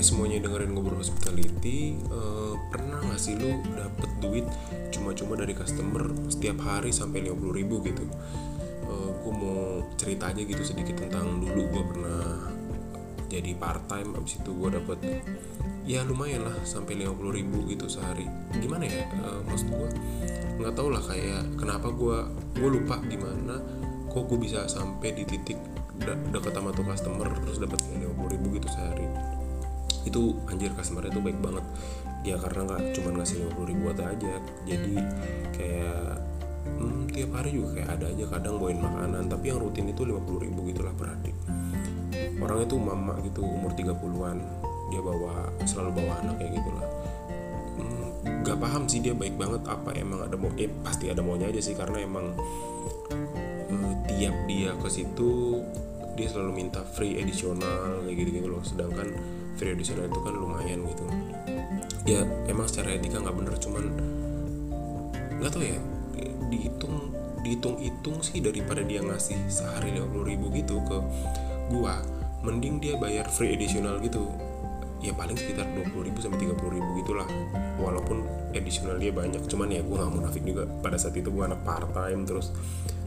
kayak semuanya dengerin ngobrol hospitality uh, pernah gak sih lu dapet duit cuma-cuma dari customer setiap hari sampai 50 ribu gitu? Uh, eh, gue mau cerita aja gitu sedikit tentang dulu gue pernah jadi part time abis itu gue dapet ya lumayan lah sampai 50 ribu gitu sehari. Gimana ya uh, maksud gue nggak tau lah kayak kenapa gue gue lupa gimana kok gue bisa sampai di titik de deket sama tuh customer terus dapat kayak 50 ribu gitu sehari itu anjir customernya tuh baik banget. Ya karena nggak cuma ngasih 50 ribu aja. Jadi kayak hmm, tiap hari juga kayak ada aja. Kadang bawain makanan tapi yang rutin itu 50 ribu gitulah per hari. Orangnya tuh mama gitu umur 30-an dia bawa selalu bawa anak kayak gitulah. Hmm, gak paham sih dia baik banget apa emang ada mau eh pasti ada maunya aja sih. Karena emang eh, tiap dia ke situ dia selalu minta free edisional kayak gitu gitu loh. Sedangkan free edisional itu kan lumayan gitu. Ya emang secara etika nggak bener cuman nggak tau ya dihitung dihitung-hitung sih daripada dia ngasih sehari 50 ribu gitu ke gua mending dia bayar free edisional gitu. Ya paling sekitar 20 ribu sampai 30 ribu gitulah walaupun edisional dia banyak cuman ya gua nggak munafik juga. Pada saat itu gua anak part time terus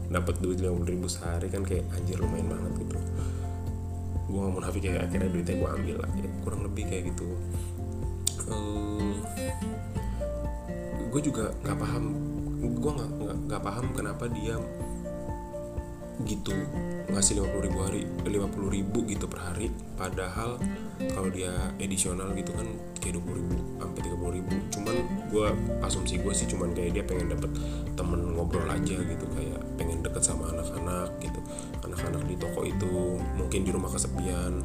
dapat duit lima puluh ribu sehari kan kayak anjir lumayan banget gitu gue gak munafik kayak akhirnya duitnya gue ambil lah ya, kurang lebih kayak gitu. Uh, eh, gue juga nggak paham gue nggak nggak paham kenapa dia gitu ngasih 50 ribu hari 50 ribu gitu per hari padahal kalau dia edisional gitu kan kayak 20 ribu sampai 30 ribu. Cuman gue asumsi gue sih cuman kayak dia pengen dapet temen ngobrol aja gitu kayak pengen deket sama anak-anak gitu. Anak-anak di toko itu mungkin di rumah kesepian.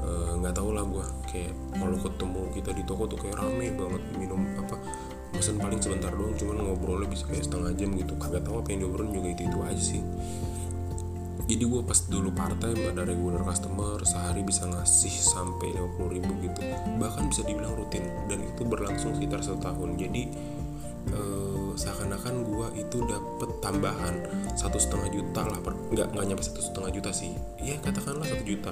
Eh, nggak uh, tau lah gue kayak kalau ketemu kita di toko tuh kayak rame banget minum apa pesan paling sebentar doang cuman ngobrolnya bisa kayak setengah jam gitu. Kagak tahu apa yang diobrolin juga itu itu aja sih jadi gue pas dulu part time ada regular customer sehari bisa ngasih sampai 50 ribu gitu. Bahkan bisa dibilang rutin dan itu berlangsung sekitar satu tahun jadi eh, seakan-akan gue itu dapet tambahan satu setengah juta lah per, nggak nggak nyampe satu setengah juta sih. Ya katakanlah satu juta.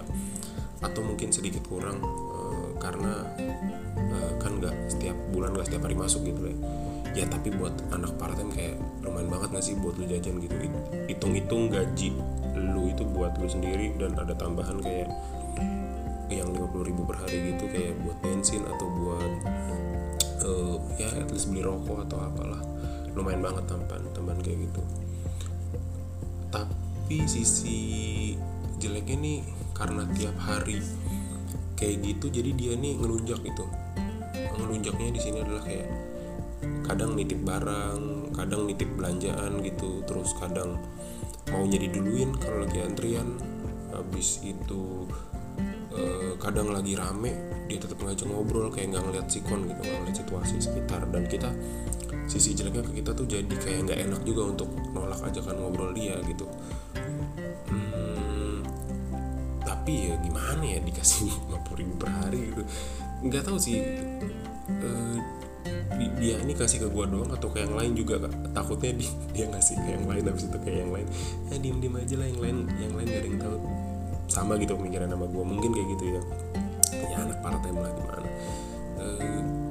Atau mungkin sedikit kurang eh, karena eh, kan nggak setiap bulan nggak setiap hari masuk gitu ya. Ya tapi buat anak part time kayak lumayan banget gak sih buat lu jajan gitu? Hitung-hitung gaji lu itu buat lu sendiri dan ada tambahan kayak yang 50 ribu per hari gitu kayak buat bensin atau buat uh, ya at least beli rokok atau apalah. Lumayan banget tambahan tambahan kayak gitu. Tapi sisi jeleknya nih karena tiap hari kayak gitu jadi dia nih ngelunjak gitu. Ngelunjaknya di sini adalah kayak kadang nitip barang kadang nitip belanjaan gitu terus kadang maunya diduluin kalau lagi antrian. Habis itu eh, kadang lagi rame dia tetap ngajak ngobrol kayak nggak ngeliat sikon gitu nggak ngeliat situasi sekitar. Dan kita sisi jeleknya ke kita tuh jadi kayak nggak enak juga untuk nolak ajakan ngobrol dia gitu. Hmm, tapi ya gimana ya dikasih 50 ribu per hari gitu? Nggak tahu sih uh, dia ini kasih ke gua doang atau ke yang lain juga kak? Takutnya dia, ngasih ke yang lain habis itu ke yang lain. Ya diem diem aja lah yang lain yang lain gak ada yang tahu. Sama gitu pemikiran sama gua mungkin kayak gitu ya. Ya anak partai lah gimana? E,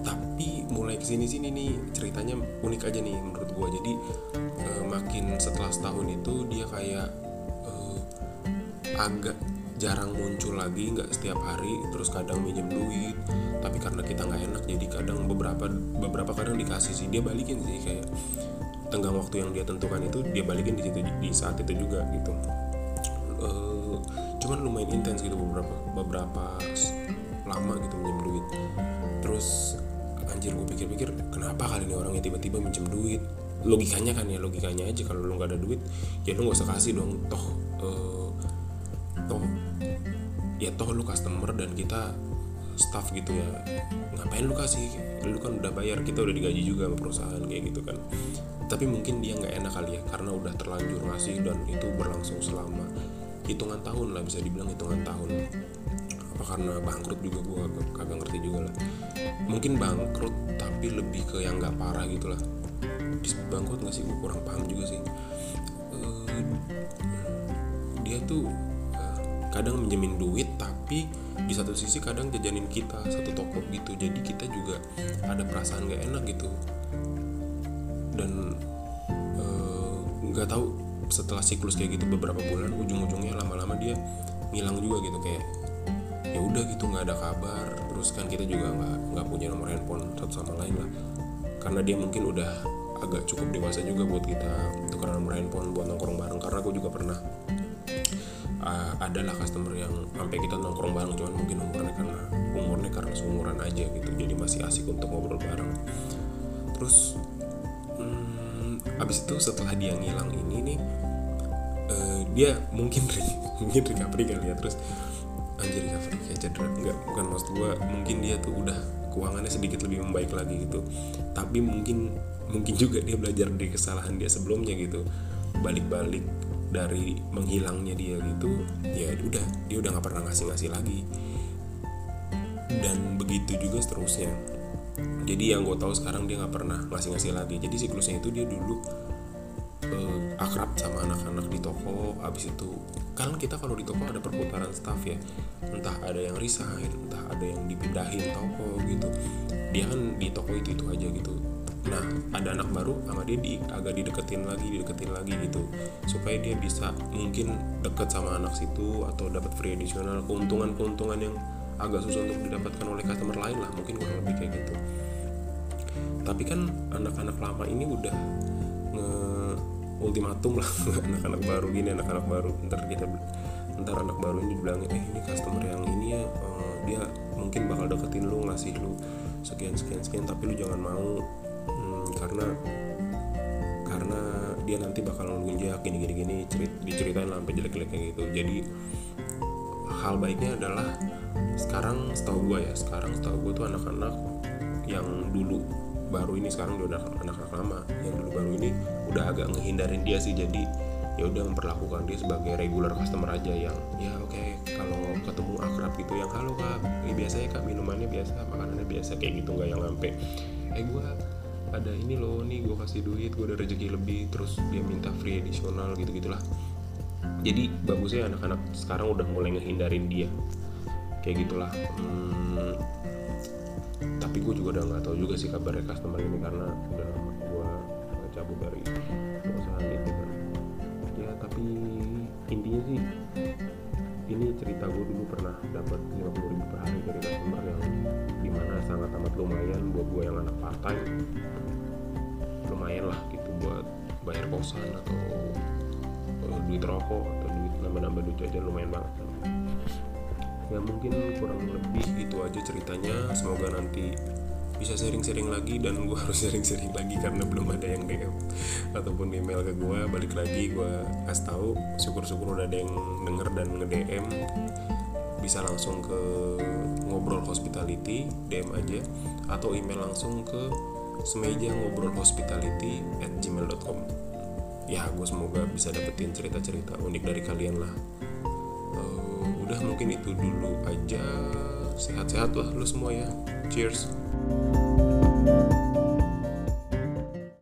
tapi mulai ke sini sini nih ceritanya unik aja nih menurut gua. Jadi e, makin setelah setahun itu dia kayak e, agak jarang muncul lagi nggak setiap hari terus kadang minjem duit tapi karena kita nggak enak jadi kadang beberapa beberapa kadang dikasih sih. Dia balikin sih kayak tenggang waktu yang dia tentukan itu dia balikin di situ di saat itu juga gitu. Uh, cuman lumayan intens gitu beberapa beberapa lama gitu minjem duit. Terus anjir gue pikir-pikir kenapa kali ini orangnya tiba-tiba minjem duit? Logikanya kan ya logikanya aja. Kalau lu nggak ada duit ya lu nggak usah kasih dong. Toh uh, toh ya toh lu customer dan kita staff gitu ya ngapain lu kasih? Lu kan udah bayar kita udah digaji juga sama perusahaan kayak gitu kan. Tapi mungkin dia nggak enak kali ya karena udah terlanjur ngasih dan itu berlangsung selama hitungan tahun lah bisa dibilang hitungan tahun. Apa karena bangkrut juga gue kagak ngerti juga lah. Mungkin bangkrut tapi lebih ke yang nggak parah gitu lah. Bangkrut nggak sih? Gue kurang paham juga sih. Uh, dia tuh kadang minjemin duit tapi di satu sisi kadang jajanin kita satu toko gitu. Jadi kita juga ada perasaan gak enak gitu. Dan eh, nggak uh, tahu setelah siklus kayak gitu beberapa bulan ujung-ujungnya lama-lama dia ngilang juga gitu. Kayak ya udah gitu nggak ada kabar. Terus kan kita juga nggak nggak punya nomor handphone satu sama lain lah. Karena dia mungkin udah agak cukup dewasa juga buat kita tukar nomor handphone buat nongkrong bareng. Karena aku juga pernah uh, adalah customer yang sampai kita nongkrong bareng cuman mungkin umurnya karena umurnya karena seumuran aja gitu jadi masih asik untuk ngobrol bareng. Terus hmm, abis itu setelah dia ngilang ini nih uh, dia mungkin mungkin recovery kali ya terus anjir recovery kayak cedera. Enggak bukan maksud gua mungkin dia tuh udah keuangannya sedikit lebih membaik lagi gitu. Tapi mungkin mungkin juga dia belajar dari kesalahan dia sebelumnya gitu. Balik-balik dari menghilangnya dia gitu ya udah dia udah nggak pernah ngasih-ngasih lagi. Dan begitu juga seterusnya. Jadi yang gue tahu sekarang dia nggak pernah ngasih-ngasih lagi. Jadi siklusnya itu dia dulu uh, akrab sama anak-anak di toko abis itu kan kita kalau di toko ada perputaran staff ya. Entah ada yang resign entah ada yang dipindahin toko gitu. Dia kan di toko itu itu aja gitu nah ada anak baru sama dia di agak dideketin lagi dideketin lagi gitu. Supaya dia bisa mungkin deket sama anak situ atau dapat free additional keuntungan keuntungan yang agak susah untuk didapatkan oleh customer lain lah mungkin kurang lebih kayak gitu. Tapi kan anak-anak lama ini udah ultimatum lah anak-anak baru gini anak-anak baru ntar kita ntar anak baru ini bilang eh ini customer yang ini ya uh, dia mungkin bakal deketin lu ngasih lu sekian sekian sekian tapi lu jangan mau karena karena dia nanti bakal ngelunjak gini gini gini cerit diceritain sampai jelek-jelek kayak gitu. Jadi hal baiknya adalah sekarang setahu gue ya sekarang setahu gue tuh anak-anak yang dulu baru ini sekarang udah anak-anak lama yang dulu baru ini udah agak ngehindarin dia sih. Jadi ya udah memperlakukan dia sebagai regular customer aja yang ya oke okay, kalau ketemu akrab gitu yang halo kak. Ini biasanya kak minumannya biasa makanannya biasa kayak gitu nggak yang sampai eh gue ada ini loh nih gue kasih duit gue ada rezeki lebih terus dia minta free additional gitu gitulah jadi bagusnya anak-anak sekarang udah mulai ngehindarin dia. Kayak gitulah. Hmm, tapi gue juga udah nggak tahu juga sih kabarnya customer ini karena udah gue cabut dari perusahaan itu kan ya tapi intinya sih ini cerita gue dulu pernah dapat 50 ribu per hari dari customer yang di mana sangat amat lumayan part time lumayan lah gitu buat bayar kosan atau uh, duit rokok atau duit nambah-nambah duit aja lumayan banget. Ya mungkin kurang lebih itu aja ceritanya. Semoga nanti bisa sharing-sharing lagi dan gue harus sharing-sharing lagi karena belum ada yang DM ataupun email ke gue balik lagi gue kasih tahu syukur-syukur udah ada yang denger dan nge-DM. Bisa langsung ke ngobrol hospitality DM aja atau email langsung ke semeja ngobrol hospitality at gmail.com ya gue semoga bisa dapetin cerita-cerita unik dari kalian lah. Uh, udah mungkin itu dulu aja. Sehat-sehat lah lo semua ya. Cheers